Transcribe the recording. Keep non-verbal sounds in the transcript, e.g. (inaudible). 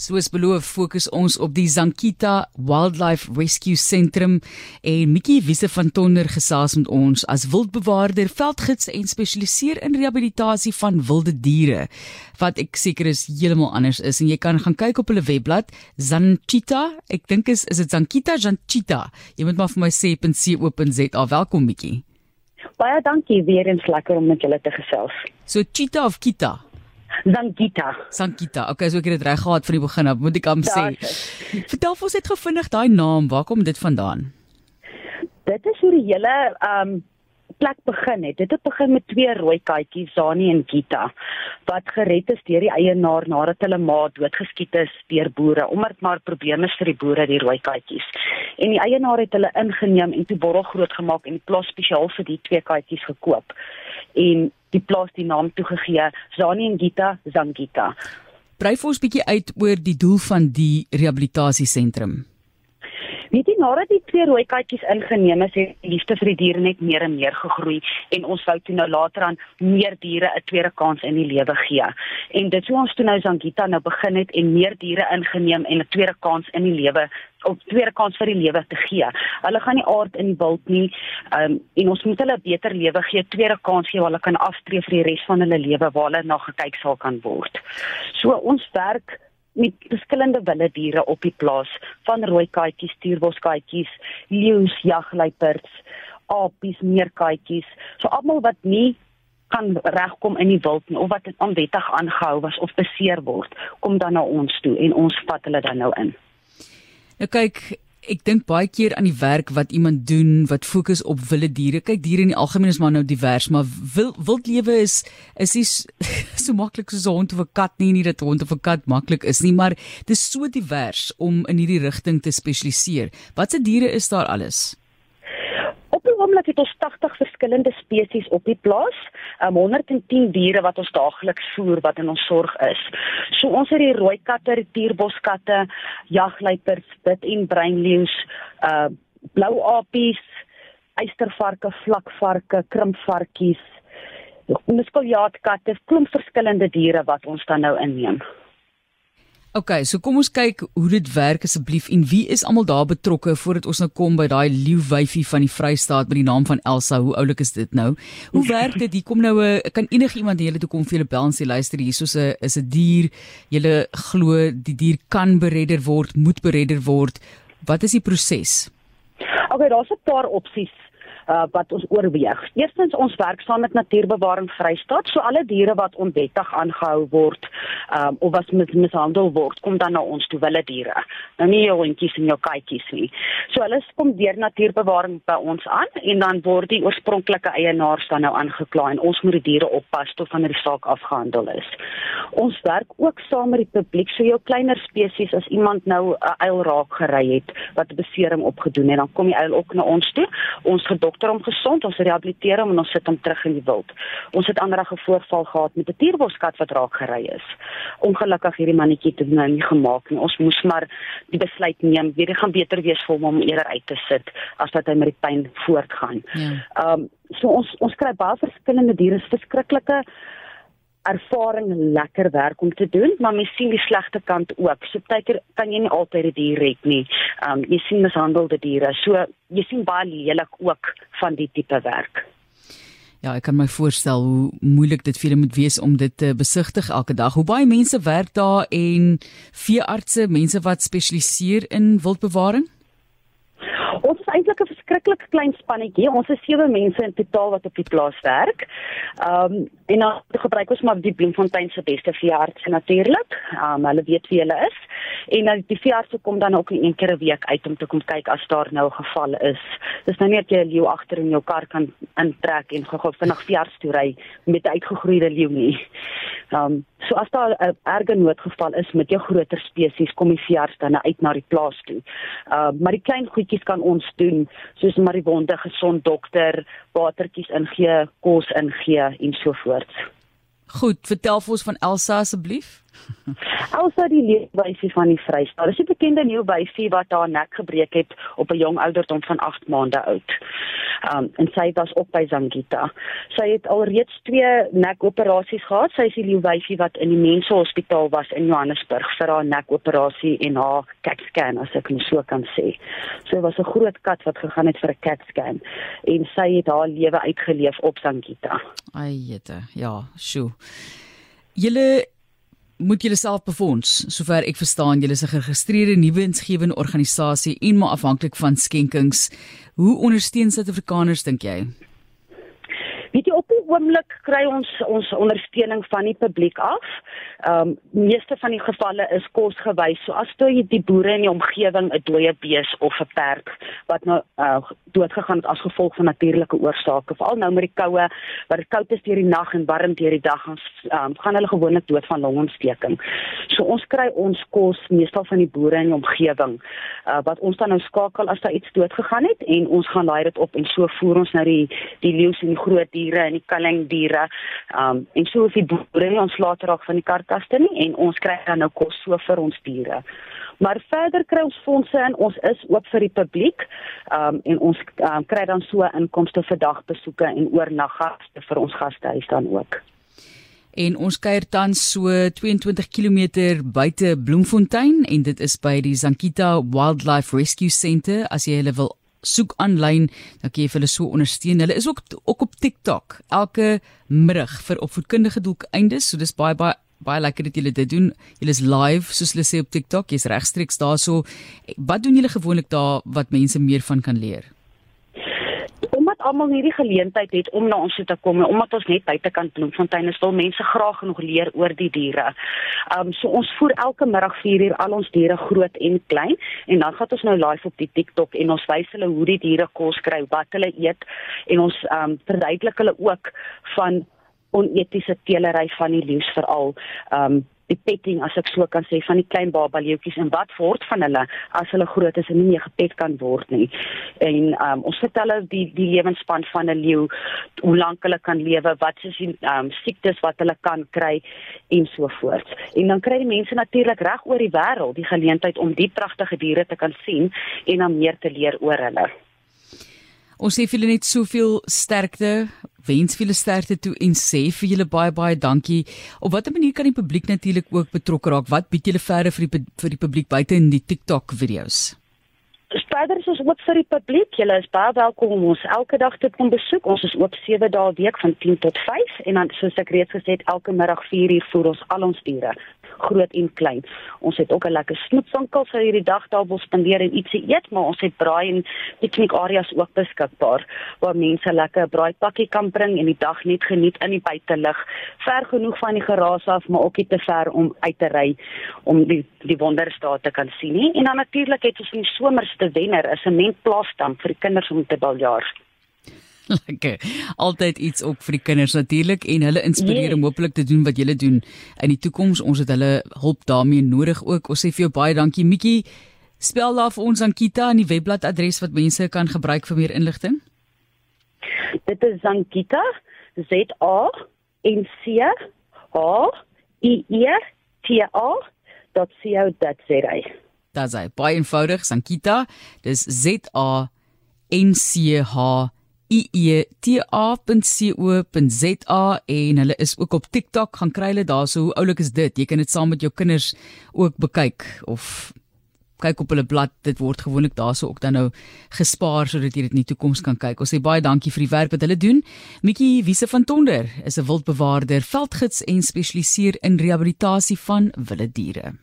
Soos beloof, fokus ons op die Zankita Wildlife Rescue Sentrum en Mikkie Wisse van Tonder gesels met ons as wildbewaarder, veldgids en spesialiseer in rehabilitasie van wilde diere. Wat ek seker is heeltemal anders is en jy kan gaan kyk op hulle webblad Zankita. Ek dink is is dit Zankita Zankita. Jy moet maar vir my sê .co.za. Welkom Mikkie. Baie dankie weer eens lekker om met julle te gesels. So Cheetah of Kita? Sankita. Sankita. Okay, so ek het dit reg gehad van die begin af, moet ek am sê. Vertel ons net gevindig daai naam, waar kom dit vandaan? Dit is hoe die hele um, plek begin het. Dit het begin met twee rooi katjies, Zani en Gita, wat gered is deur die eienaar nadat hulle ma doodgeskiet is deur boere omdat maar probleme vir die boere die rooi katjies. En die eienaar het hulle ingeneem en toe borrel groot gemaak en die plaas spesiaal vir die twee katjies gekoop. En die plaas die naam toegegee Zani en Gita Zangita. Brei vir ons bietjie uit oor die doel van die rehabilitasiesentrum. Weet jy nadat die twee rooi katjies ingeneem is, het die liefde vir die diere net meer en meer gegroei en ons wou toe nou later aan meer diere 'n tweede kans in die lewe gee. En dit sou ons toe nou Zangita nou begin het en meer diere ingeneem en 'n tweede kans in die lewe op tweede kans vir die lewe te gee. Hulle gaan nie aard in die wild nie. Ehm um, en ons moet hulle 'n beter lewe gee, tweede kans gee waar hulle kan aftree vir die res van hulle lewe waar hulle na gekyk sal kan word. So ons werk met verskillende wilde diere op die plaas, van rooi katjies, stuurboskatjies, leeu's, jagluiperds, apies, meerkatjies. So almal wat nie kan regkom in die wild nie of wat onwettig aangehou was of beseer word, kom dan na ons toe en ons vat hulle dan nou in. Nou kyk, ek dink baie keer aan die werk wat iemand doen wat fokus op wilde diere. Kyk, diere in die algemeen is maar nou divers, maar wil, wildlewe is is nie so (laughs) maklik soos 'n hond of 'n kat nie, nie dat 'n hond of 'n kat maklik is nie, maar dit is so divers om in hierdie rigting te spesialiseer. Watse diere is daar alles? Oomblik het ons 80 verskillende spesies op die plaas, um, 110 diere wat ons daagliks voer wat in ons sorg is. So ons het die rooi katte, tierboskatte, jagluiperds, wit en bruin leeu's, uh blou apies, eystervarke, vlakvarke, krimpvarkies, muskieljaatkatte, klomp verskillende diere wat ons dan nou inneem. OK, so kom ons kyk hoe dit werk asseblief en wie is almal daar betrokke voordat ons nou kom by daai leeuwyfie van die Vrystaat met die naam van Elsa. Hoe oulik is dit nou? Hoe werk dit? Hier kom nou 'n kan enige iemand die hele toe kom vir julle bel en sê luister hier soos 'n is 'n dier. Julle glo die dier kan beredder word, moet beredder word. Wat is die proses? OK, daar's 'n paar opsies uh, wat ons oorweeg. Eerstens ons werk saam met Natuurbewaring Vrystaat. So alle diere wat onwettig aangehou word um, of wat mis mishandel word, kom dan na ons toe wille diere. Nou nie jou hondjies en jou katjies nie. So hulle kom deur Natuurbewaring by ons aan en dan word die oorspronklike eienaars dan nou aangekla en ons moet die diere oppas tot wanneer die saak afgehandel is. Ons werk ook saam met die publiek. So jou kleiner spesies as iemand nou 'n uil raak gery het wat 'n besering opgedoen het, dan kom die uil ook na ons toe. Ons gedok dokter hom gesond, ons rehabiliteer hom en ons sit hom terug in die wild. Ons het ander 'n voorval gehad met 'n tierboskat wat raak gery is. Ongelukkig hierdie mannetjie het nou nie gemaak nie. Ons moes maar die besluit neem, weet jy gaan beter wees vir hom om eerder uit te sit as dat hy met die pyn voortgaan. Ja. Ehm ja. um, so ons ons kry baie verskillende diere, verskriklike ervaring lekker werk om te doen, maar mens sien die slegte kant ook. So partykeer kan jy nie altyd 'n dier red nie. Um jy sien mishandelde diere. So jy sien baie lelik ook van die tipe werk. Ja, ek kan my voorstel hoe moeilik dit vir julle moet wees om dit te besigtig elke dag. Hoe baie mense werk daar en veeartse, mense wat spesialiseer in wildbewaring? Ons is eintlik 'n verskriklik klein spannetjie. Ons is sewe mense in totaal wat op die plaas werk. Ehm um, en dan gebruik ons maar die Bloemfontein se beste veeartse natuurlik. Ehm um, hulle weet wie hulle is. En dan die veeartse kom dan ook een keer 'n week uit om te kom kyk as daar nou 'n geval is. Dis nou nie net jy 'n leeu agter in jou kar kan intrek en gou-gou vinnig veearts toe ry met 'n uitgegroeide leeu nie. Ehm um, so as daar 'n erge noodgeval is met jou groter spesies, kom die veearts dan uit na die plaas toe. Ehm uh, maar die klein goedjies kan ons doen soos maar die wonde gesond dokter, watertjies ingee, kos ingee en so voort. Goed, vertel vir ons van Elsa asseblief. (laughs) Elsa die leeuwyfie van die Vrystaat. Dis 'n bekende leeuwyfie wat haar nek gebreek het op 'n jong ouderdom van 8 maande oud. Um en sy was op by Zangita. Sy het alreeds twee nekoperasies gehad. Sy is die leeuwyfie wat in die Mensehospitaal was in Johannesburg vir haar nekoperasie en haar CAT scan as ek net so kan sê. So was 'n groot kat wat gegaan het vir 'n CAT scan en sy het haar lewe uitgeleef op Zangita. Ai jette, ja, sjoe. Julle moet julle self befonds. Sover ek verstaan, julle is 'n geregistreerde nuwe insgewende organisasie en maar afhanklik van skenkings. Hoe ondersteun Suid-Afrikaners dink jy? Weet jy op die oomblik kry ons ons ondersteuning van die publiek af. Ehm um, meeste van die gevalle is kosgewys. So as jy die boere in die omgewing 'n dooie bees of 'n perd wat nou uh, doodgegaan het as gevolg van natuurlike oorsake, veral nou met die koue, wat dit koud is deur die nag en warm deur die dag, um, gaan hulle gewoonlik dood van longontsteking. So ons kry ons kos meestal van die boere in die omgewing uh, wat ons dan nou skakel as daar iets doodgegaan het en ons gaan laai dit op en so voer ons nou die die leeu en die groot diere en die kalingdiere. Um en so of die boere nie ontslae raak van die karkaste nie en ons kry dan nou kos so vir ons diere. Maar verder kry ons fondse in. Ons is oop vir die publiek. Um en ons um, kry dan so inkomste vir dagbesoeke en oornaggaste vir ons gastehuis dan ook. En ons kuier tans so 22 km buite Bloemfontein en dit is by die Zankita Wildlife Rescue Centre as jy hulle wil soek aanlyn, dan kan jy hulle so ondersteun. Hulle is ook ook op TikTok elke middag vir opvoedkundige doeleindes. So dis baie baie baie lekker dat julle dit doen. Julle is live soos hulle sê op TikTok. Jy's regstreeks daarso. Wat doen julle gewoonlik daar wat mense meer van kan leer? almal hierdie geleentheid het om na ons toe te kom en omdat ons net buitekant Bloemfontein is, wil mense graag nog leer oor die diere. Um so ons voer elke middag 4 uur al ons diere groot en klein en dan gaan ons nou live op die TikTok en ons wys hulle hoe die diere kos kry, wat hulle eet en ons um verduidelik hulle ook van onetiese teelery van die leeu's veral um die petting as ek so kan sê van die klein baba leeuetjies en wat word van hulle as hulle groot is en nie meer gepet kan word nie. En um, ons vertel hulle die die lewensspan van 'n leeu, hoe lank hulle kan lewe, wat is die um, siektes wat hulle kan kry en so voort. En dan kry die mense natuurlik reg oor die wêreld die geleentheid om die pragtige diere te kan sien en dan meer te leer oor hulle. Ons sê vir julle net soveel sterkte wens vir julle sterkte toe en sê vir julle baie baie dankie. Op watter manier kan die publiek natuurlik ook betrokke raak? Wat bied julle verder vir die vir die publiek buite in die TikTok video's? Verder is ons ook vir die publiek. Julle is baie welkom om ons elke dag te kom besoek. Ons is oop 7 dae week van 10 tot 5 en dan soos ek reeds gesê het, elke middag 4 uur voer ons al ons diere groot en klein. Ons het ook 'n lekker snoepwinkel vir hierdie dag daar wil spandeer en ietsie eet, maar ons het braai en piknikareas ook beskikbaar waar mense lekker braaipakkie kan bring en die dag net geniet in die buitelug, ver genoeg van die geraas af, maar ook nie te ver om uit te ry om die die wonderstaat te kan sien nie. En dan natuurlik het ons in die somerste wenner 'n sementplaasdam vir die kinders om te baljaar. (laughs) Lekker. Altyd iets op vir die kinders natuurlik en hulle inspireer yes. om hopelik te doen wat julle doen in die toekoms. Ons het hulle hulp daarmee nodig ook. Ons sê vir jou baie dankie Mikkie. Spel daar vir ons Ankita aan die webblad adres wat mense kan gebruik vir meer inligting. Dit is Ankita Z A N C H I E T A .co.za. Dit is baie eenvoudig, Sankita. Dis Z A N C H ieta.co.za en hulle is ook op TikTok. Gaan kry hulle daar so hoe oulik is dit? Jy kan dit saam met jou kinders ook bekyk of kyk op hulle blad. Dit word gewoonlik daarso ook dan nou gespaar sodat jy dit in die toekoms kan kyk. Ons sê baie dankie vir die werk wat hulle doen. Mikkie Wiese van Tonder is 'n wildbewaarder veldgids en spesialiseer in rehabilitasie van wilde diere